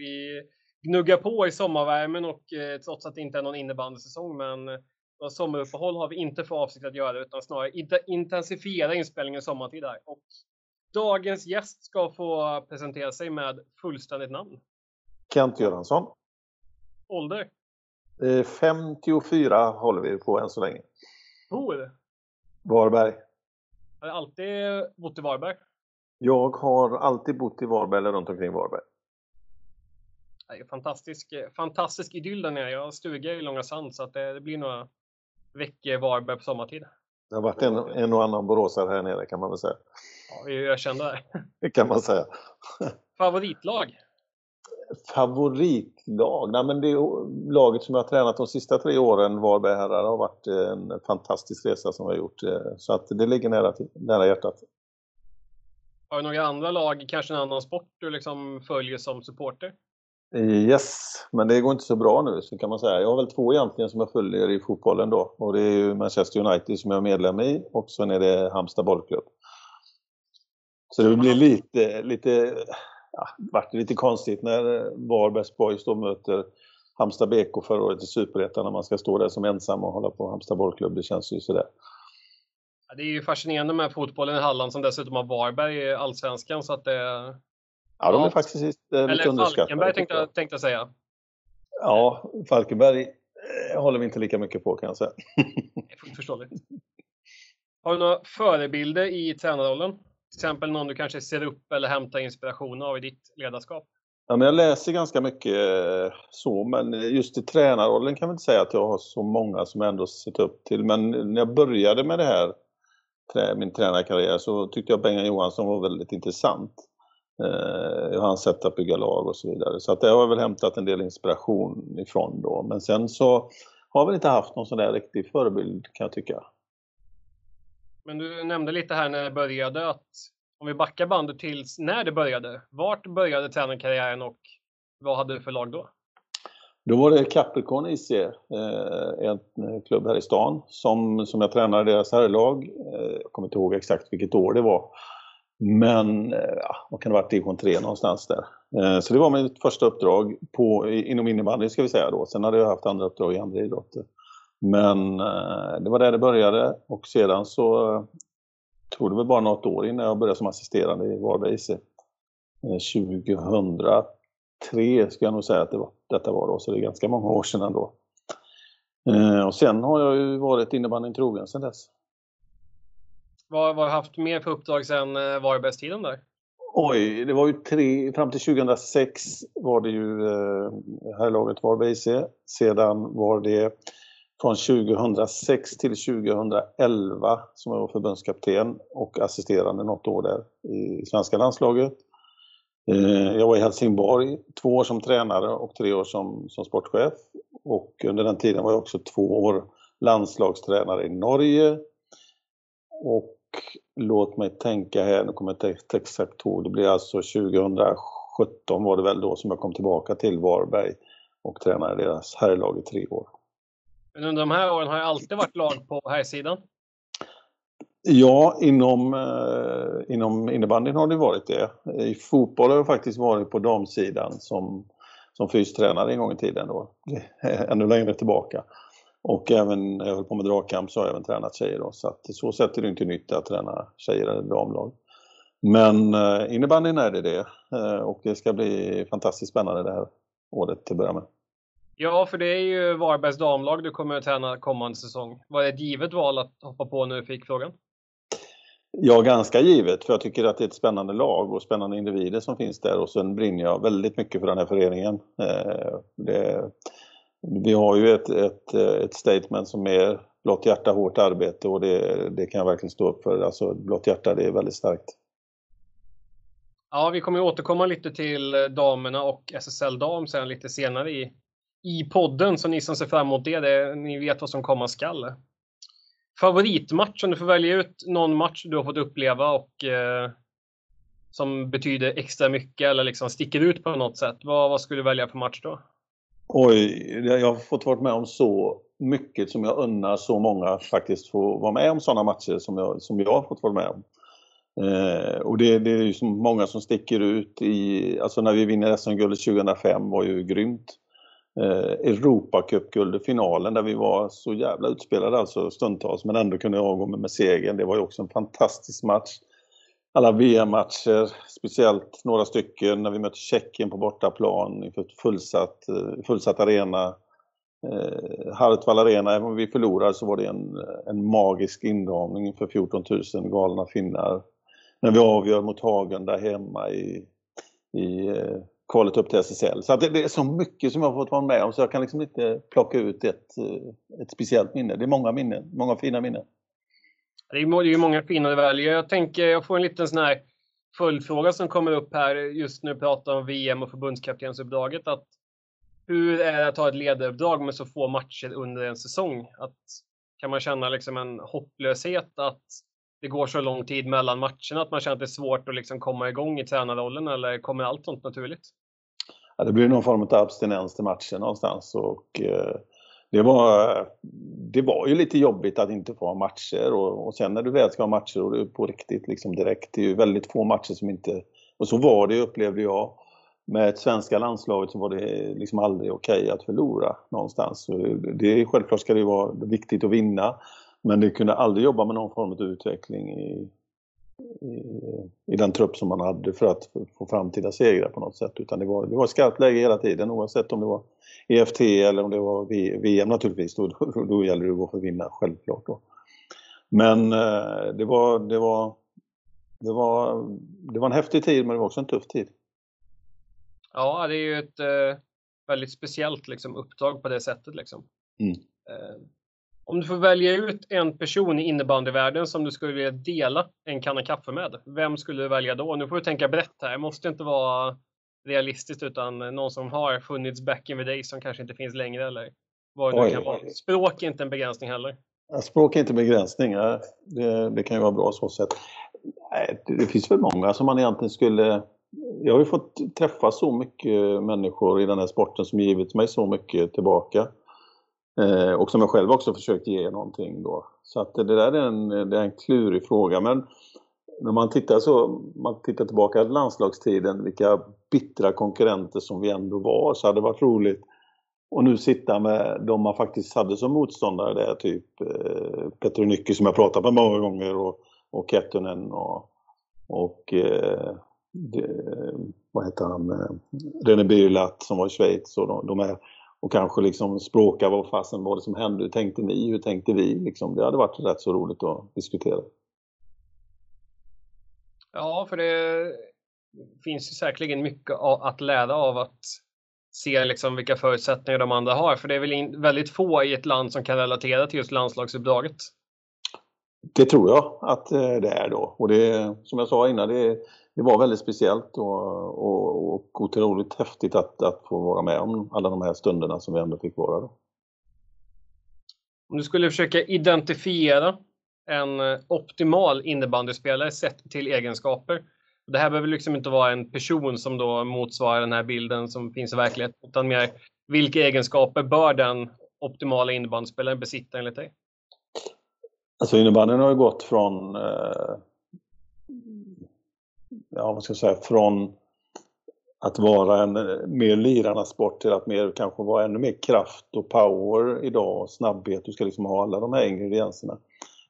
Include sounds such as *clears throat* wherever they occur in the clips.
Vi gnuggar på i sommarvärmen och eh, trots att det inte är någon innebandysäsong, men eh, några sommaruppehåll har vi inte för avsikt att göra utan snarare intensifiera inspelningen sommartid här. Och dagens gäst ska få presentera sig med fullständigt namn. Kent Göransson. Ålder? 54 håller vi på än så länge. Bor? Varberg. Har du alltid bott i Varberg? Jag har alltid bott i Varberg eller runt omkring Varberg. Det är fantastisk, fantastisk idyll där nere. Jag har stuga i Långa Sand så att det, det blir några veckor Varberg på sommartid. Det har varit en, en och annan boråsare här nere kan man väl säga. Ja, jag kände det. Det kan man säga. Favoritlag? Favoritlag? Nej, men det laget som jag har tränat de sista tre åren, Varberg herrar, har varit en fantastisk resa som vi har gjort. Så att det ligger nära, nära hjärtat. Har du några andra lag, kanske en annan sport du liksom följer som supporter? Yes, men det går inte så bra nu så kan man säga. Jag har väl två egentligen som jag följer i fotbollen då. Och det är ju Manchester United som jag är medlem i och sen är det Halmstad bollklubb. Så det blir lite, lite, ja, vart lite konstigt när Varbergs Boys då möter Halmstad BK förra året i Superettan när man ska stå där som ensam och hålla på Halmstad bollklubb. Det känns ju sådär. Ja, det är ju fascinerande med fotbollen i Halland som dessutom har Varberg i Allsvenskan så att det... Ja, de är faktiskt lite Eller Falkenberg tänkte jag, tänkte jag säga. Ja, Falkenberg eh, håller vi inte lika mycket på kan jag säga. Det är fullt förståeligt. Har du några förebilder i tränarrollen? Till exempel någon du kanske ser upp eller hämtar inspiration av i ditt ledarskap? Ja, men jag läser ganska mycket eh, så, men just i tränarrollen kan jag inte säga att jag har så många som jag ändå sett upp till. Men när jag började med det här, min tränarkarriär, så tyckte jag Bengan Johansson var väldigt intressant. Eh, hans sätt att bygga lag och så vidare. Så att det har jag väl hämtat en del inspiration ifrån då. Men sen så har väl inte haft någon sån där riktig förebild kan jag tycka. Men du nämnde lite här när det började att om vi backar bandet till när det började. Vart började tränarkarriären och vad hade du för lag då? Då var det Capricorn IC, eh, en klubb här i stan, som, som jag tränade deras herrlag. Eh, jag kommer inte ihåg exakt vilket år det var. Men, eh, ja, vad kan det ha varit, division 3 någonstans där. Eh, så det var mitt första uppdrag på, inom innebandy ska vi säga då. Sen hade jag haft andra uppdrag i andra idrotter. Men eh, det var där det började och sedan så tog det väl bara något år innan jag började som assisterande i Varberg IC. 2003 ska jag nog säga att det var, detta var då, så det är ganska många år sedan ändå. Och sen har jag ju varit innebandyn trogen sedan dess. Vad har du haft mer för uppdrag sedan eh, Varbergstiden där? Oj, det var ju tre, fram till 2006 var det ju eh, herrlaget Varberg IC. Sedan var det från 2006 till 2011 som jag var förbundskapten och assisterande något år där i svenska landslaget. Eh, jag var i Helsingborg två år som tränare och tre år som, som sportchef. Och under den tiden var jag också två år landslagstränare i Norge. Och låt mig tänka här, nu kommer jag inte exakt ihåg, det blir alltså 2017 var det väl då som jag kom tillbaka till Varberg och tränade deras herrlag i tre år. Men under de här åren har jag alltid varit lag på här sidan. Ja, inom, eh, inom innebandyn har det varit det. I fotboll har jag faktiskt varit på damsidan som, som fystränare en gång i tiden då. Ännu längre tillbaka. Och även när jag höll på med dragkamp så har jag även tränat tjejer då. Så att så sätt är det inte nytt att träna tjejer eller damlag. Men eh, innebandyn är det det. Eh, och det ska bli fantastiskt spännande det här året till att börja med. Ja, för det är ju Varbergs damlag du kommer att träna kommande säsong. Var det ett givet val att hoppa på när du fick frågan? Ja, ganska givet. För jag tycker att det är ett spännande lag och spännande individer som finns där. Och sen brinner jag väldigt mycket för den här föreningen. Eh, det, vi har ju ett, ett, ett statement som är blått hjärta, hårt arbete och det, det kan jag verkligen stå upp för. Alltså blått hjärta, det är väldigt starkt. Ja, vi kommer återkomma lite till damerna och SSL dam sen lite senare i i podden, så ni som ser fram emot det, det ni vet vad som komma skall. Favoritmatch, om du får välja ut någon match du har fått uppleva och eh, som betyder extra mycket eller liksom sticker ut på något sätt. Vad, vad skulle du välja för match då? Oj, jag har fått vara med om så mycket som jag unnar så många faktiskt få vara med om sådana matcher som jag, som jag har fått vara med om. Eh, och det, det är ju så många som sticker ut i, alltså när vi vinner SM-guldet 2005 var ju grymt. Eh, Europacupguldet, finalen där vi var så jävla utspelade alltså stundtals men ändå kunde avgå med, med segern. Det var ju också en fantastisk match. Alla VM-matcher, speciellt några stycken när vi mötte Tjeckien på bortaplan inför ett fullsatt, eh, fullsatt arena. Eh, Hartwall Arena, även om vi förlorade så var det en, en magisk inramning inför 14 000 galna finnar. När vi avgör mot Hagen där hemma i, i eh, kvalet upp till SSL. Så det, det, är så mycket som jag har fått vara med om så jag kan liksom inte plocka ut ett, eh, ett speciellt minne. Det är många minnen, många fina minnen. Det är ju många fina du väljer. Jag tänker, jag får en liten sån här följdfråga som kommer upp här just när du pratar om VM och förbundskaptensuppdraget. Att hur är det att ha ett ledaruppdrag med så få matcher under en säsong? Att, kan man känna liksom en hopplöshet att det går så lång tid mellan matcherna att man känner att det är svårt att liksom komma igång i tränarrollen eller kommer allt sånt naturligt? Ja, det blir någon form av abstinens till matchen någonstans och eh, det, var, det var ju lite jobbigt att inte få ha matcher och, och sen när du väl ska ha matcher och det är på riktigt liksom direkt. Det är ju väldigt få matcher som inte... Och så var det upplevde jag. Med svenska landslaget så var det liksom aldrig okej okay att förlora någonstans. Det, självklart ska det vara viktigt att vinna. Men det kunde aldrig jobba med någon form av utveckling i, i, i, den trupp som man hade för att få framtida segrar på något sätt. Utan det var, det var skarpt läge hela tiden oavsett om det var EFT eller om det var VM naturligtvis. Då, då, då gäller det att gå för att vinna, självklart. Då. Men eh, det, var, det, var, det, var, det var en häftig tid men det var också en tuff tid. Ja, det är ju ett eh, väldigt speciellt liksom, uppdrag på det sättet. Liksom. Mm. Eh, om du får välja ut en person i innebandyvärlden som du skulle vilja dela en kanna kaffe med, vem skulle du välja då? Nu får du tänka brett här. Det måste inte vara realistiskt utan någon som har funnits back in the days som kanske inte finns längre eller vad det kan vara. Språk är inte en begränsning heller. Ja, språk är inte en begränsning. Ja. Det, det, kan ju vara bra så sätt. Det finns väl många som man egentligen skulle... Jag har ju fått träffa så mycket människor i den här sporten som givit mig så mycket tillbaka. Eh, och som jag själv också försökt ge någonting då. Så att det där är en, det är en klurig fråga. Men när man tittar, så, man tittar tillbaka på landslagstiden, vilka bittra konkurrenter som vi ändå var, så hade det varit roligt och nu sitta med de man faktiskt hade som motståndare där, typ eh, Petro Nycke som jag pratat med många gånger och, och Kettunen och, och eh, det, vad heter han, eh, René Birlat som var i Schweiz och de, de är och kanske liksom språka vad fasen var det som hände, hur tänkte ni, hur tänkte vi? Liksom, det hade varit rätt så roligt att diskutera. Ja, för det finns ju säkerligen mycket att lära av att se liksom vilka förutsättningar de andra har. För det är väl väldigt få i ett land som kan relatera till just landslagsuppdraget. Det tror jag att eh, det är då. Och det, som jag sa innan, det, det var väldigt speciellt och, och, och otroligt häftigt att, att få vara med om alla de här stunderna som vi ändå fick vara. Då. Om du skulle försöka identifiera en eh, optimal innebandyspelare sett till egenskaper. Det här behöver liksom inte vara en person som då motsvarar den här bilden som finns i verkligheten, utan mer vilka egenskaper bör den optimala innebandyspelaren besitta enligt dig? Alltså innebandyn har ju gått från eh, ja, vad ska jag säga, från att vara en eh, mer lirarnas sport till att mer kanske vara ännu mer kraft och power idag och snabbhet. Du ska liksom ha alla de här ingredienserna.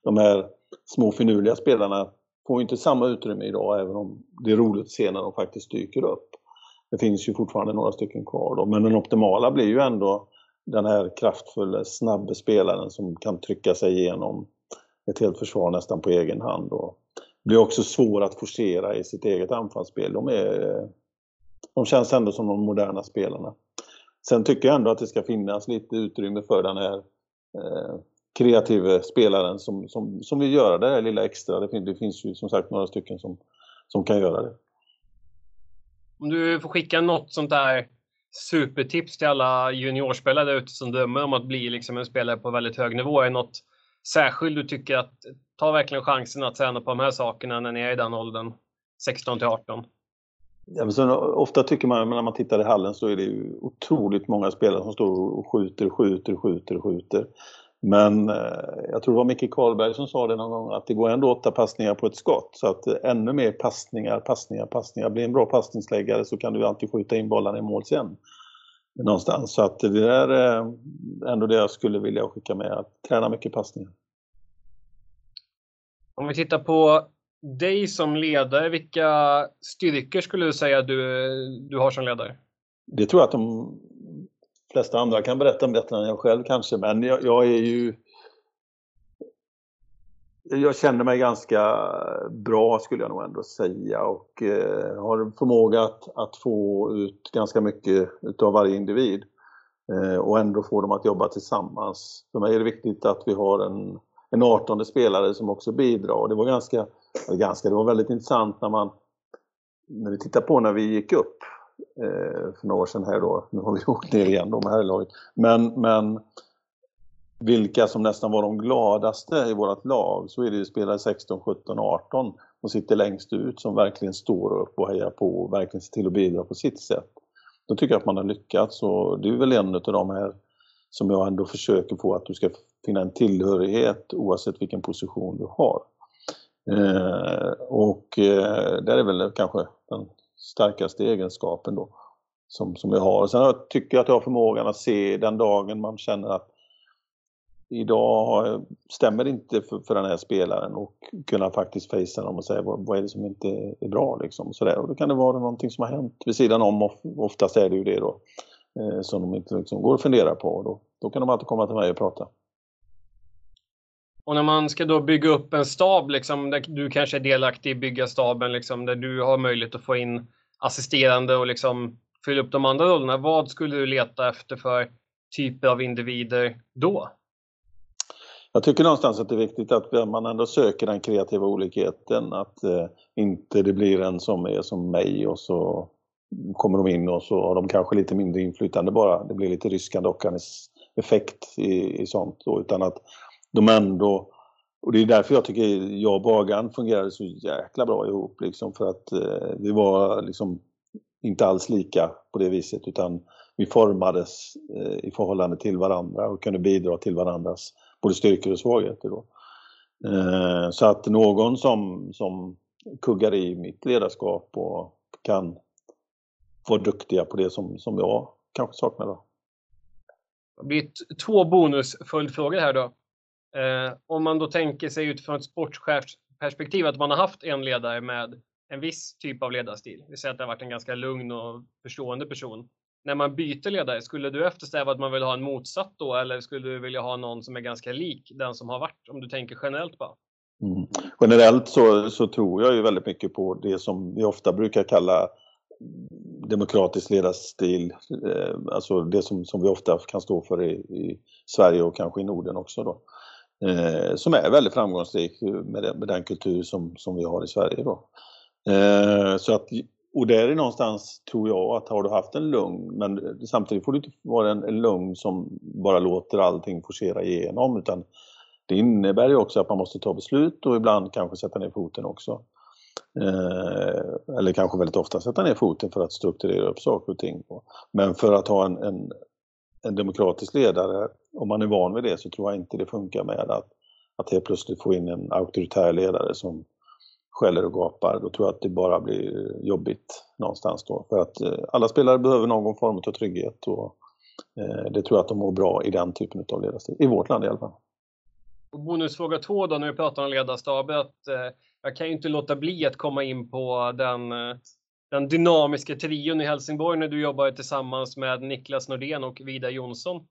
De här små finurliga spelarna får inte samma utrymme idag även om det är roligt att se när de faktiskt dyker upp. Det finns ju fortfarande några stycken kvar då, men den optimala blir ju ändå den här kraftfulla, snabba spelaren som kan trycka sig igenom ett helt försvar nästan på egen hand och blir också svår att forcera i sitt eget anfallsspel. De, är, de känns ändå som de moderna spelarna. Sen tycker jag ändå att det ska finnas lite utrymme för den här eh, kreativa spelaren som, som, som vill göra det här lilla extra. Det, finns, det finns ju som sagt några stycken som, som kan göra det. Om du får skicka något sånt där supertips till alla juniorspelare där ute som drömmer om att bli liksom en spelare på väldigt hög nivå. Är det något särskilt du tycker att ta verkligen chansen att träna på de här sakerna när ni är i den åldern, 16 till 18? Ja, men sen, ofta tycker man när man tittar i hallen så är det ju otroligt många spelare som står och skjuter, skjuter, skjuter, skjuter. Men eh, jag tror det var Micke Karlberg som sa det någon gång att det går ändå åtta passningar på ett skott. Så att eh, ännu mer passningar, passningar, passningar. Blir en bra passningsläggare så kan du alltid skjuta in bollarna i mål sen. Någonstans. Så att det där är ändå det jag skulle vilja skicka med. Att träna mycket passningar. Om vi tittar på dig som ledare, vilka styrkor skulle du säga du, du har som ledare? Det tror jag att de flesta andra kan berätta bättre än jag själv kanske, men jag, jag är ju... Jag känner mig ganska bra skulle jag nog ändå säga och eh, har förmåga att, att, få ut ganska mycket utav varje individ eh, och ändå få dem att jobba tillsammans. För mig är det viktigt att vi har en, en 18 spelare som också bidrar. Det var ganska, ganska, det var väldigt intressant när man när vi tittar på när vi gick upp eh, för några år sedan här då. Nu har vi *laughs* åkt ner igen då med herrlaget. Men, men vilka som nästan var de gladaste i vårt lag så är det ju spelare 16, 17, 18 som sitter längst ut som verkligen står upp och hejar på och verkligen ser till att bidra på sitt sätt. Då tycker jag att man har lyckats och det är väl en av de här som jag ändå försöker få att du ska finna en tillhörighet oavsett vilken position du har. Eh, och eh, där är väl kanske den starkaste egenskapen då som, som jag har. Sen jag tycker jag att jag har förmågan att se den dagen man känner att idag stämmer det inte för, för den här spelaren och kunna faktiskt facea dem och säga vad, vad, är det som inte är bra liksom. Så där. Och då kan det vara någonting som har hänt vid sidan om, oftast är det ju det då, eh, som de inte liksom går och funderar på. Och då, då kan de alltid komma till mig och prata. Och när man ska då bygga upp en stab, liksom, där du kanske är delaktig i bygga staben, liksom, där du har möjlighet att få in assisterande och liksom fylla upp de andra rollerna. Vad skulle du leta efter för typer av individer då? Jag tycker någonstans att det är viktigt att eh, man ändå söker den kreativa olikheten. Att eh, inte det blir en som är som mig och så kommer de in och så har de kanske lite mindre inflytande bara. Det blir lite ryska dockarnas effekt i, i sånt. Då, utan att de ändå och det är därför jag tycker jag och Bagan fungerade så jäkla bra ihop liksom för att eh, vi var liksom inte alls lika på det viset utan vi formades eh, i förhållande till varandra och kunde bidra till varandras både styrkor och svagheter. Då. Eh, så att någon som, som kuggar i mitt ledarskap och kan vara duktiga på det som, som jag kanske saknar. Då. Det blir två bonusföljdfrågor här då. Eh, om man då tänker sig utifrån ett sportchefsperspektiv att man har haft en ledare med en viss typ av ledarstil. Vi säger att det har varit en ganska lugn och förstående person. När man byter ledare, skulle du eftersträva att man vill ha en motsatt då eller skulle du vilja ha någon som är ganska lik den som har varit? Om du tänker generellt bara. Mm. Generellt så, så tror jag ju väldigt mycket på det som vi ofta brukar kalla demokratisk ledarstil, eh, alltså det som, som vi ofta kan stå för i, i Sverige och kanske i Norden också då eh, som är väldigt framgångsrik med den, med den kultur som, som vi har i Sverige. Då. Eh, så att, och där är någonstans, tror jag, att har du haft en lugn, men samtidigt får du inte vara en, en lugn som bara låter allting forcera igenom, utan det innebär ju också att man måste ta beslut och ibland kanske sätta ner foten också. Eh, eller kanske väldigt ofta sätta ner foten för att strukturera upp saker och ting. Men för att ha en, en, en demokratisk ledare, om man är van vid det så tror jag inte det funkar med att, att helt plötsligt få in en auktoritär ledare som skäller och gapar. Då tror jag att det bara blir jobbigt någonstans då. För att eh, alla spelare behöver någon form av trygghet och eh, det tror jag att de mår bra i den typen av ledarstil. I vårt land i alla fall. bonusfråga två då när vi pratar om ledarstaber. Att, eh, jag kan ju inte låta bli att komma in på den eh, den dynamiska trion i Helsingborg när du jobbade tillsammans med Niklas Nordén och Vida Jonsson.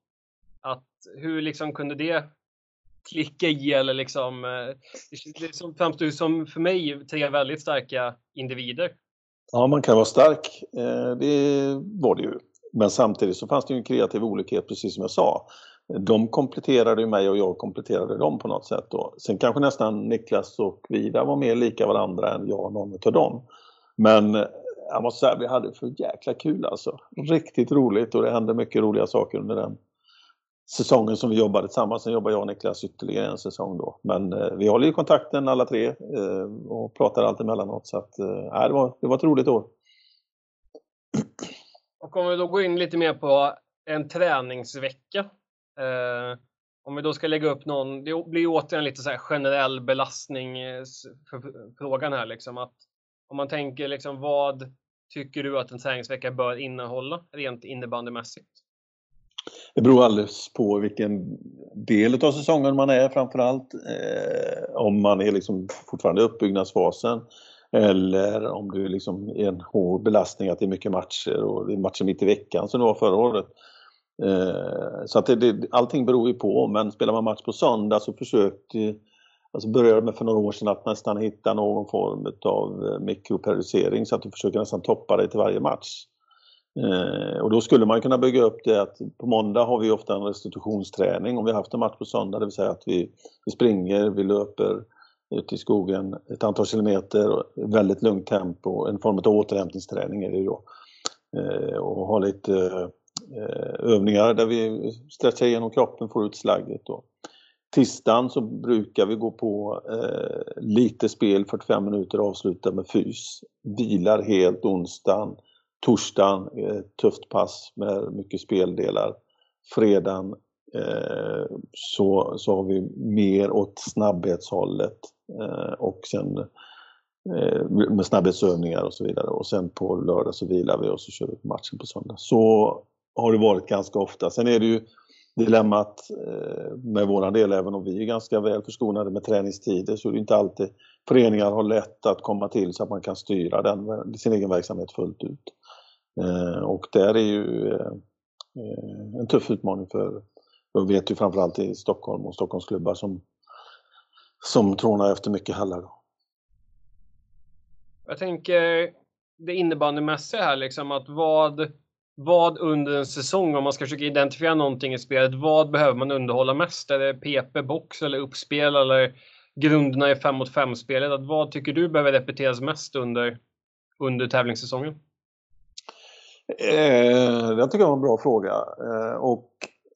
Att hur liksom kunde det klicka i eller liksom, eh, det framstod som för mig tre väldigt starka individer. Ja, man kan vara stark, eh, det var det ju. Men samtidigt så fanns det ju en kreativ olikhet precis som jag sa. De kompletterade mig och jag kompletterade dem på något sätt. Då. Sen kanske nästan Niklas och Vida var mer lika varandra än jag och någon av dem. Men jag måste säga vi hade för jäkla kul alltså. Riktigt roligt och det hände mycket roliga saker under den säsongen som vi jobbade tillsammans. Sen jobbade jag och Niklas ytterligare en säsong då. Men eh, vi håller ju kontakten alla tre eh, och pratar alltid emellanåt så att eh, det, var, det var ett roligt år. Och om vi då går in lite mer på en träningsvecka. Eh, om vi då ska lägga upp någon, det blir återigen lite så här generell belastningsfrågan eh, här liksom att om man tänker liksom vad tycker du att en träningsvecka bör innehålla rent innebandymässigt? Det beror alldeles på vilken del av säsongen man är framförallt. Eh, om man är liksom fortfarande i uppbyggnadsfasen eller om du liksom är en hård belastning att det är mycket matcher och det är matcher mitt i veckan som det var förra året. Eh, så att det, det, allting beror ju på men spelar man match på söndag så försök Alltså började med för några år sedan att nästan hitta någon form av eh, mikroperiodisering så att du försöker nästan toppa dig till varje match. Eh, och då skulle man kunna bygga upp det att på måndag har vi ofta en restitutionsträning om vi har haft en match på söndag, det vill säga att vi, vi springer, vi löper ut i skogen ett antal kilometer, väldigt lugnt tempo, en form av återhämtningsträning är det då. Eh, och ha lite eh, övningar där vi stretchar igenom kroppen, får ut slagget då. Tisdagen så brukar vi gå på eh, lite spel, 45 minuter avsluta med fys. Vilar helt onsdagen. Torsdagen, eh, tufft pass med mycket speldelar. Fredagen eh, så, så har vi mer åt snabbhetshållet eh, och sen eh, med snabbhetsövningar och så vidare. Och sen på lördag så vilar vi och så kör vi matchen på söndag. Så har det varit ganska ofta. Sen är det ju dilemmat eh, med våran del, även om vi är ganska väl förskonade med träningstider, så är det inte alltid föreningar har lätt att komma till så att man kan styra den, sin egen verksamhet fullt ut. Eh, och där är ju eh, en tuff utmaning för, jag vet ju framförallt i Stockholm och Stockholmsklubbar som, som trånar efter mycket hallar. Jag tänker det innebandymässiga här liksom att vad vad under en säsong, om man ska försöka identifiera någonting i spelet, vad behöver man underhålla mest? Är det PP, box eller uppspel eller grunderna i 5 mot 5 spelet? vad tycker du behöver repeteras mest under, under tävlingssäsongen? Eh, det tycker jag var en bra fråga. Eh, och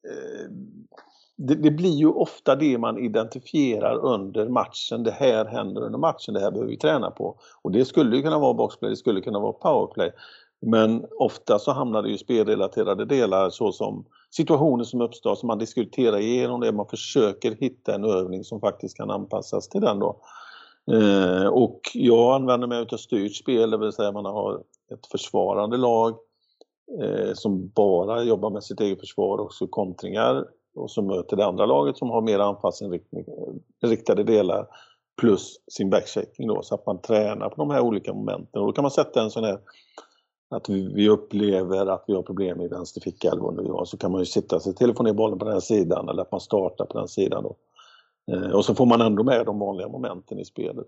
eh, det, det, blir ju ofta det man identifierar under matchen. Det här händer under matchen, det här behöver vi träna på. Och det skulle kunna vara boxplay, det skulle kunna vara powerplay. Men ofta så hamnar det ju spelrelaterade delar såsom situationer som uppstår som man diskuterar igenom det. Man försöker hitta en övning som faktiskt kan anpassas till den då. Eh, och jag använder mig av styrt spel, det vill säga man har ett försvarande lag eh, som bara jobbar med sitt eget försvar och så kontringar och så möter det andra laget som har mer anfallsinriktade eh, delar plus sin backchecking då så att man tränar på de här olika momenten. Och då kan man sätta en sån här att vi, upplever att vi har problem i vänster ficka eller vad det var, så kan man ju sitta sig till och få ner bollen på den sidan eller att man startar på den sidan. Då. Eh, och så får man ändå med de vanliga momenten i spelet.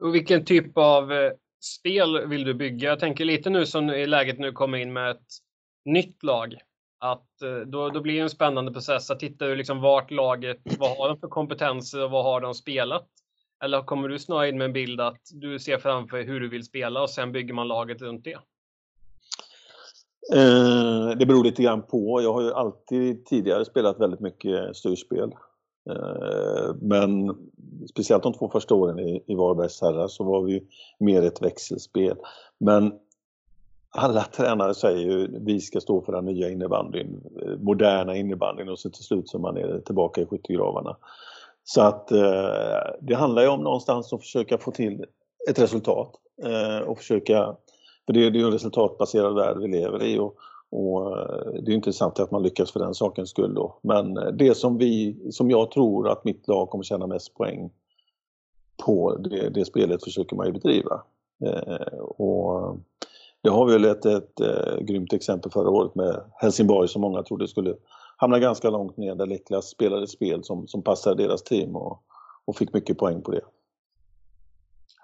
Och vilken typ av eh, spel vill du bygga? Jag tänker lite nu som i läget nu kommer in med ett nytt lag. Att eh, då, då blir det en spännande process att titta liksom vart laget, vad har de för kompetenser och vad har de spelat? Eller kommer du snarare in med en bild att du ser framför dig hur du vill spela och sen bygger man laget runt det? Eh, det beror lite grann på. Jag har ju alltid tidigare spelat väldigt mycket styrspel. Eh, men speciellt de två första åren i, i Varbergs herrar så var vi mer ett växelspel. Men alla *laughs* tränare säger ju vi ska stå för den nya innebandyn, eh, moderna innebandyn och så till slut så man är tillbaka i skyttegravarna. Så att eh, det handlar ju om någonstans att försöka få till ett resultat eh, och försöka, för det, det är ju en resultatbaserad värld vi lever i och, och eh, det är intressant att man lyckas för den sakens skull då. Men eh, det som vi, som jag tror att mitt lag kommer tjäna mest poäng på, det, det spelet försöker man ju bedriva. Eh, och eh, det har vi väl ett, ett, ett grymt exempel förra året med Helsingborg som många trodde skulle hamnade ganska långt ner där Leklas spelade spel som, som passade deras team och, och fick mycket poäng på det.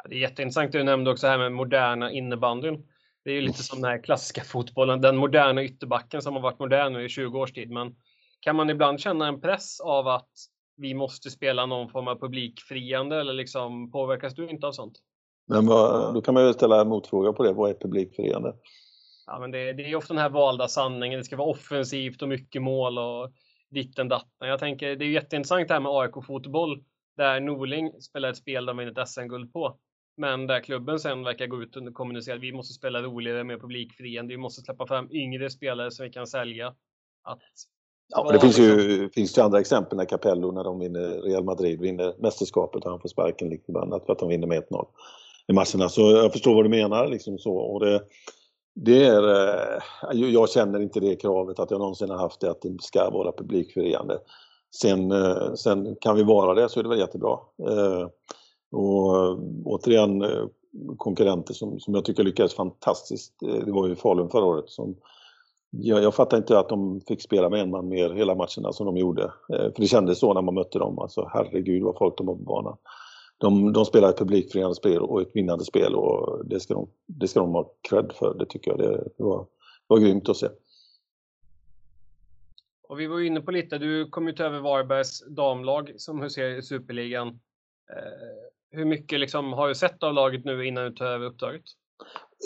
Det är jätteintressant det du nämnde också här med moderna innebandyn. Det är ju lite som den här klassiska fotbollen, den moderna ytterbacken som har varit modern nu i 20 års tid. Men kan man ibland känna en press av att vi måste spela någon form av publikfriande eller liksom påverkas du inte av sånt? Men vad, då kan man ju ställa en motfråga på det. Vad är publikfriande? Ja, men det, det är ofta den här valda sanningen. Det ska vara offensivt och mycket mål och ditten datten. Jag tänker det är jätteintressant det här med AIK-fotboll där Norling spelar ett spel de vinner ett SM-guld på. Men där klubben sen verkar gå ut och kommunicera att vi måste spela roligare, mer publikfriande, vi måste släppa fram yngre spelare som vi kan sälja. Att Ja, det finns ju, finns ju andra exempel när Capello, när de vinner, Real Madrid vinner mästerskapet och han får sparken lite bland för att de vinner med 1-0 i matcherna. Så jag förstår vad du menar. Liksom så. Och det, det är, eh, jag känner inte det kravet att jag någonsin har haft det att det ska vara publikfriande. Sen, eh, sen kan vi vara det så är det väl jättebra. Eh, och återigen konkurrenter som, som jag tycker lyckades fantastiskt. Det var ju Falun förra året som jag, jag fattar inte att de fick spela med en man mer hela matcherna som de gjorde. För det kändes så när man mötte dem. Alltså herregud vad folk de var på banan de, de spelar ett publikfriande spel och ett vinnande spel och det ska de, det ska de ha cred för. Det tycker jag. Det, det var, det var grymt att se. Och vi var inne på lite, du kom ju ta över Varbergs damlag som huserar i Superligan. Eh, hur mycket liksom har du sett av laget nu innan du tar över uppdraget?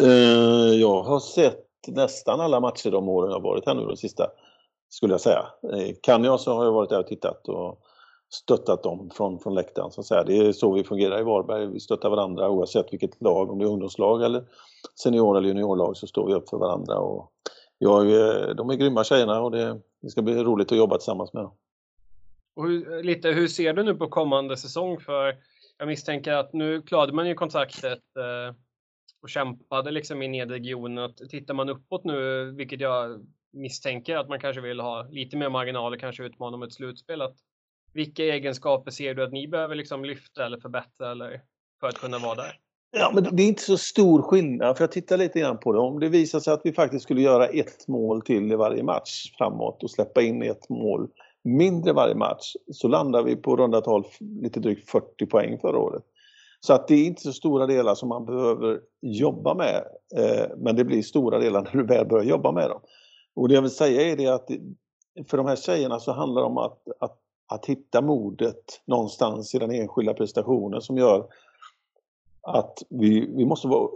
Eh, jag har sett nästan alla matcher de åren jag varit här nu, de sista, skulle jag säga. Eh, kan jag så har jag varit där och tittat och stöttat dem från, från läktaren. Så att säga. Det är så vi fungerar i Varberg. Vi stöttar varandra oavsett vilket lag, om det är ungdomslag eller senior eller juniorlag så står vi upp för varandra. Och jag, de är grymma tjejerna och det, det ska bli roligt att jobba tillsammans med dem. Och hur, lite, hur ser du nu på kommande säsong? För jag misstänker att nu klarade man ju kontraktet eh, och kämpade liksom i nedre regionen. Tittar man uppåt nu, vilket jag misstänker att man kanske vill ha lite mer marginaler, kanske utmana om ett slutspel, att vilka egenskaper ser du att ni behöver liksom lyfta eller förbättra eller för att kunna vara där? Ja, men det är inte så stor skillnad, för jag tittar lite grann på det. Om det visar sig att vi faktiskt skulle göra ett mål till i varje match framåt och släppa in ett mål mindre varje match så landar vi på runda tal lite drygt 40 poäng förra året. Så att det är inte så stora delar som man behöver jobba med, eh, men det blir stora delar när du väl börjar jobba med dem. Och det jag vill säga är det att för de här tjejerna så handlar det om att, att att hitta modet någonstans i den enskilda prestationen som gör att vi, vi måste vara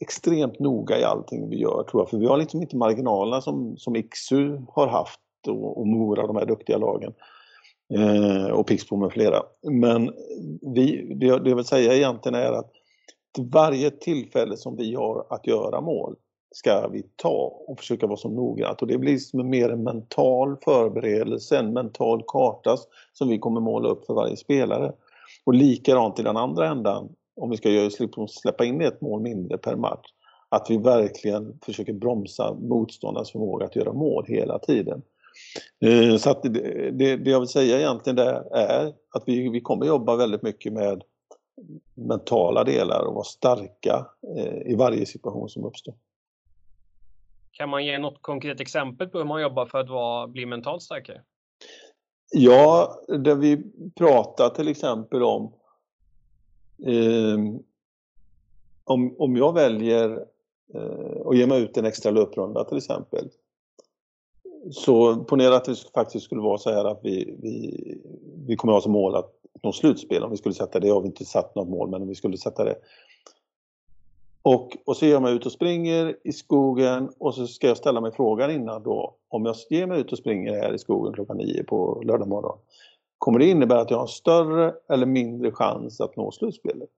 extremt noga i allting vi gör tror jag. För vi har liksom inte marginalerna som, som Iksu har haft och, och Mora, de här duktiga lagen. Eh, och Pixbo med flera. Men vi, det, det jag vill säga egentligen är att varje tillfälle som vi har att göra mål ska vi ta och försöka vara så noggrant. Och det blir som mer en mental förberedelse, en mental karta som vi kommer måla upp för varje spelare. Och likadant i den andra ändan, om vi ska göra, släppa in ett mål mindre per match, att vi verkligen försöker bromsa motståndarens förmåga att göra mål hela tiden. Eh, så att det, det, det jag vill säga egentligen där är att vi, vi kommer jobba väldigt mycket med mentala delar och vara starka eh, i varje situation som uppstår. Kan man ge något konkret exempel på hur man jobbar för att vara, bli mentalt starkare? Ja, det vi pratar till exempel om eh, om, om jag väljer eh, att ge mig ut en extra löprunda till exempel. Så ponera att det faktiskt skulle vara så här att vi, vi, vi kommer ha som mål att nå slutspel om vi skulle sätta det. Jag har vi inte satt något mål men om vi skulle sätta det. Och, och så ger jag mig ut och springer i skogen och så ska jag ställa mig frågan innan då om jag ger mig ut och springer här i skogen klockan nio på lördag morgon. Kommer det innebära att jag har större eller mindre chans att nå slutspelet?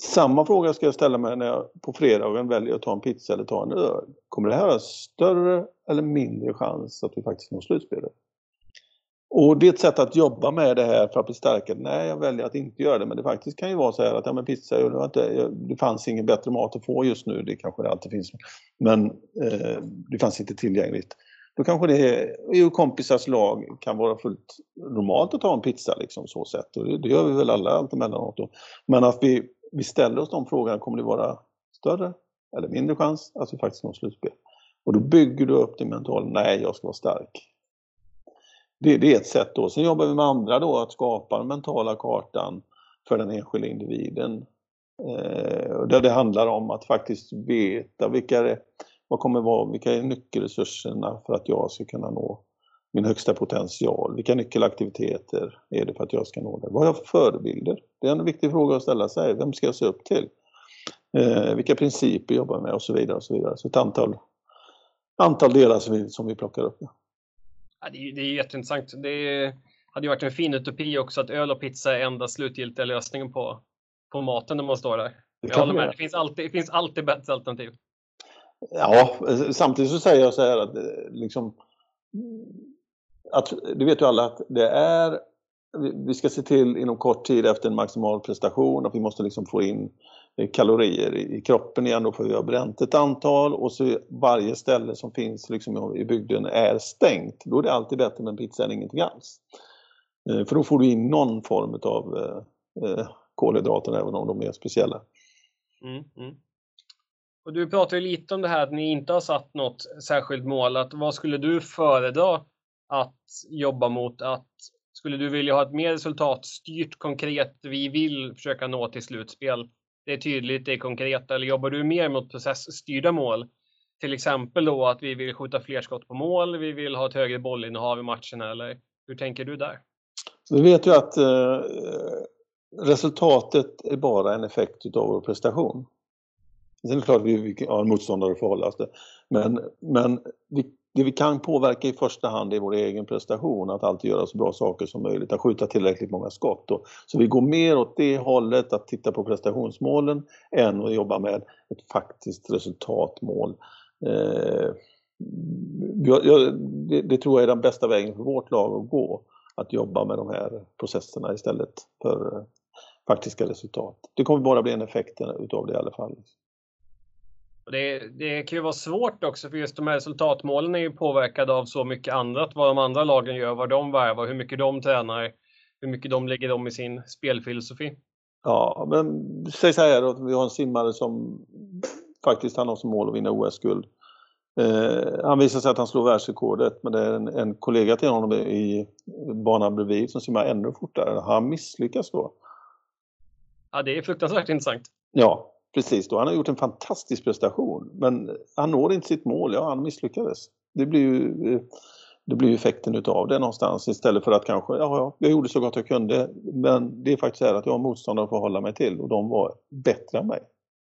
Samma fråga ska jag ställa mig när jag på fredagen väljer att ta en pizza eller ta en öl. Kommer det här ha större eller mindre chans att vi faktiskt når slutspelet? Och det är ett sätt att jobba med det här för att bli starkare. Nej, jag väljer att inte göra det. Men det faktiskt kan ju vara så här att ja, men pizza, det, inte, det fanns ingen bättre mat att få just nu. Det kanske det alltid finns. Men eh, det fanns inte tillgängligt. Då kanske det i kompisars lag kan vara fullt normalt att ta en pizza liksom så sätt. Och det, det gör vi väl alla allt emellanåt. Då. Men att vi, vi ställer oss de frågorna, kommer det vara större eller mindre chans att vi faktiskt når slutspel? Och då bygger du upp din mental, nej jag ska vara stark det, det, är ett sätt då. Sen jobbar vi med andra då, att skapa den mentala kartan för den enskilda individen. Eh, där det handlar om att faktiskt veta vilka, det, vad kommer vara, vilka är nyckelresurserna för att jag ska kunna nå min högsta potential? Vilka nyckelaktiviteter är det för att jag ska nå det? Vad har jag för förebilder? Det är en viktig fråga att ställa sig. Vem ska jag se upp till? Eh, vilka principer jobbar jag med och så vidare. Och så vidare. Så ett antal, antal delar som vi, som vi plockar upp. Ja, det, är, det är jätteintressant. Det hade ju varit en fin utopi också att öl och pizza är enda slutgiltiga lösningen på, på maten när man står där. Det, jag med. det, finns alltid, det finns alltid bättre alternativ. Ja, samtidigt så säger jag så här att eh, liksom, att, det vet ju alla att det är vi ska se till inom kort tid efter en maximal prestation att vi måste liksom få in eh, kalorier i kroppen igen då för vi har bränt ett antal och så varje ställe som finns liksom i bygden är stängt. Då är det alltid bättre med en pizza än ingenting alls. Eh, för då får du in någon form av eh, eh, kolhydrater även om de är speciella. Mm, mm. Och du pratade lite om det här att ni inte har satt något särskilt mål. Att vad skulle du föredra att jobba mot? Att skulle du vilja ha ett mer resultatstyrt, konkret, vi vill försöka nå till slutspel? Det är tydligt, det är konkret. Eller jobbar du mer mot processstyrda mål? Till exempel då att vi vill skjuta fler skott på mål, vi vill ha ett högre bollinnehav i matcherna. Eller hur tänker du där? Vi vet ju att eh, resultatet är bara en effekt utav vår prestation. Sen är det klart att vi har en motståndare att förhålla oss till. Men, men vi, det vi kan påverka i första hand är vår egen prestation, att alltid göra så bra saker som möjligt, att skjuta tillräckligt många skott. Då. Så vi går mer åt det hållet, att titta på prestationsmålen, än att jobba med ett faktiskt resultatmål. Eh, jag, jag, det, det, tror jag är den bästa vägen för vårt lag att gå, att jobba med de här processerna istället för eh, faktiska resultat. Det kommer bara bli en effekt utav det i alla fall. Det, det kan ju vara svårt också för just de här resultatmålen är ju påverkade av så mycket annat. Vad de andra lagen gör, vad de värvar, hur mycket de tränar, hur mycket de lägger om i sin spelfilosofi. Ja, men säg så här då, vi har en simmare som faktiskt han har som mål att vinna OS-guld. Eh, han visar sig att han slår världsrekordet men det är en, en kollega till honom i banan bredvid som simmar ännu fortare. Han misslyckas då. Ja, det är fruktansvärt intressant. Ja, precis. Då. Han har gjort en fantastisk prestation men han når inte sitt mål. Ja, han misslyckades. Det blir ju, eh, det blir ju effekten utav det någonstans istället för att kanske, ja, ja, jag gjorde så gott jag kunde men det är faktiskt så att jag har motståndare att förhålla mig till och de var bättre än mig.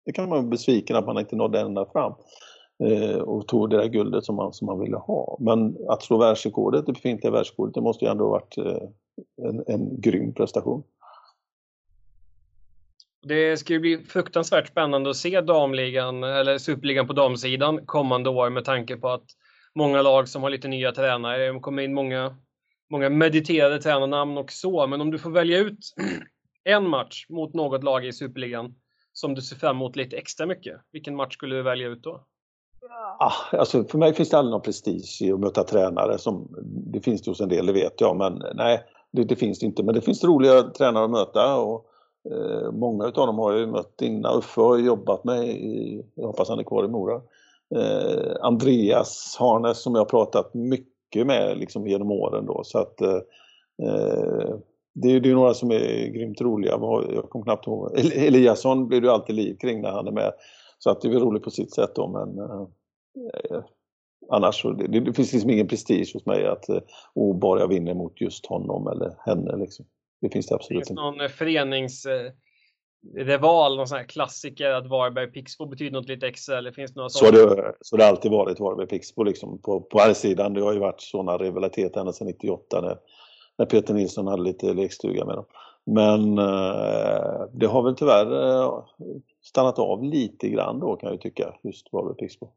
Det kan man vara besviken att man inte nådde ända fram eh, och tog det där guldet som man, som man ville ha. Men att slå världsrekordet, det befintliga världsrekordet, det måste ju ändå ha varit eh, en, en grym prestation. Det ska ju bli fruktansvärt spännande att se damligan eller superligan på damsidan kommande år med tanke på att många lag som har lite nya tränare, det kommer in många, många mediterade tränarnamn och så. Men om du får välja ut *clears throat* en match mot något lag i superligan som du ser fram emot lite extra mycket, vilken match skulle du välja ut då? Ah, alltså för mig finns det aldrig någon prestige i att möta tränare. Som, det finns det hos en del, det vet jag, men nej, det, det finns det inte. Men det finns roliga tränare att möta och Eh, många utav dem har jag ju mött innan. Uffe har jobbat med, i, jag hoppas han är kvar i Mora. Eh, Andreas Harnes som jag har pratat mycket med liksom genom åren då. Så att, eh, eh det är ju några som är grymt roliga. Jag kommer knappt ihåg. Eliasson blir du alltid liv kring när han är med. Så att det är väl roligt på sitt sätt då men eh, eh annars så det, det finns liksom ingen prestige hos mig att eh, oh, bara jag vinner mot just honom eller henne liksom. Det finns det absolut inte. Någon föreningsrival, någon sån här klassiker att Varberg Pixbo betyder något lite extra? Eller finns det några så, det, så det har alltid varit Varberg Pixbo liksom på, på här sidan. Det har ju varit sådana rivaliteter ända sedan 98 när, när Peter Nilsson hade lite lekstuga med dem. Men eh, det har väl tyvärr eh, stannat av lite grann då kan jag tycka, just Varberg Pixbo.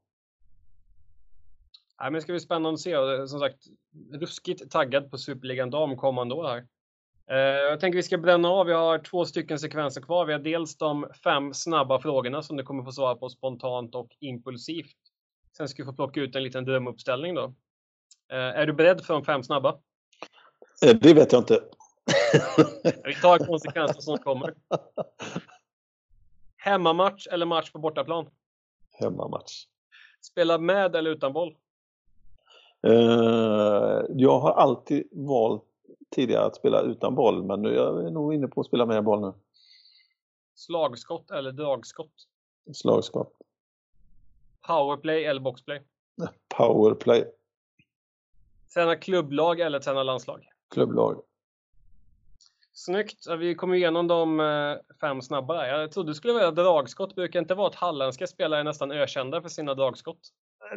Nej, men det ska bli spännande att se. Som sagt, ruskigt taggad på Superligan Dam kommande år här. Eh, jag tänker vi ska bränna av. Vi har två stycken sekvenser kvar. Vi har dels de fem snabba frågorna som du kommer få svara på spontant och impulsivt. Sen ska vi få plocka ut en liten drömuppställning då. Eh, är du beredd för de fem snabba? Eh, det vet jag inte. *laughs* Vi tar konsekvenserna som kommer. Hemmamatch eller match på bortaplan? Hemmamatch. Spela med eller utan boll? Jag har alltid valt tidigare att spela utan boll men nu är jag nog inne på att spela med boll nu. Slagskott eller dragskott? Slagskott. Powerplay eller boxplay? *laughs* Powerplay. Träna klubblag eller träna landslag? Klubblag. Snyggt. Vi kom igenom de eh, fem snabba där. Jag trodde du skulle välja dragskott. Brukar inte vara att halländska spelare är nästan ökända för sina dragskott?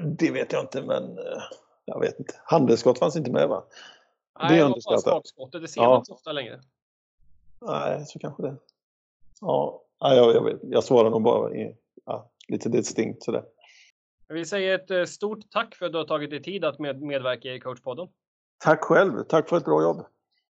Det vet jag inte, men eh, jag vet inte. Handelsskott fanns inte med va? Nej, det är underskattat. Det ser man inte ofta längre. Nej, så kanske det. Ja, jag, jag, vet. jag svarar nog bara i, ja, lite distinkt sådär. Vill säga ett eh, stort tack för att du har tagit dig tid att med, medverka i coachpodden. Tack själv. Tack för ett bra jobb.